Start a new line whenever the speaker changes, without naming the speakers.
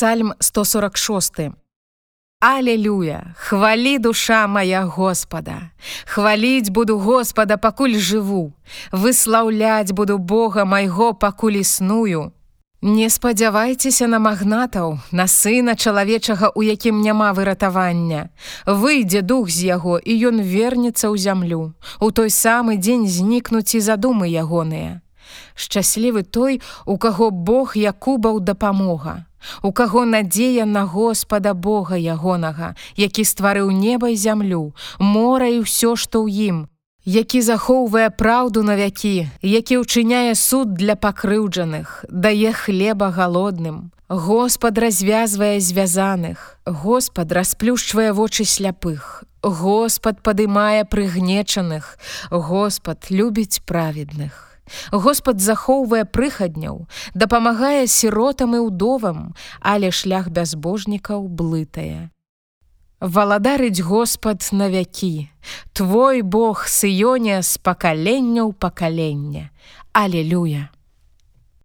Псальм 146. Алелюя, хвалі душа моя Господа. Хваліць буду Господа, пакуль жыву. Выслаўляць буду Бога майго, пакуль існую. Не спадзявайцеся на магнатаў, на сына чалавечага, у якім няма выратавання. Выйдзе дух з яго, і ён вернецца ў зямлю. У той самы дзень знікнуць і задумы ягоныя. Шчаслівы той, у каго Бог Якубаў дапамога. У каго надзея на Господа Бога ягонага, які стварыў неба і зямлю, мора і ўсё, што ў ім, які захоўвае праўду на вякі, які ўчыняе суд для пакрыўджаных, дае хлеба галодным. Господ развязвае звязаных, Господ расплюшчвае вочы сляпых. Господ падымае прыгнечаных, Господ любіць праведных. Господ захоўвае прыхадняў, дапамагае сіротам і ўдовам, але шлях бязбожнікаў блытае. Валадарыць Господ на вякі, Твой Бог сыёне з пакаленняў пакалення, Алелюя!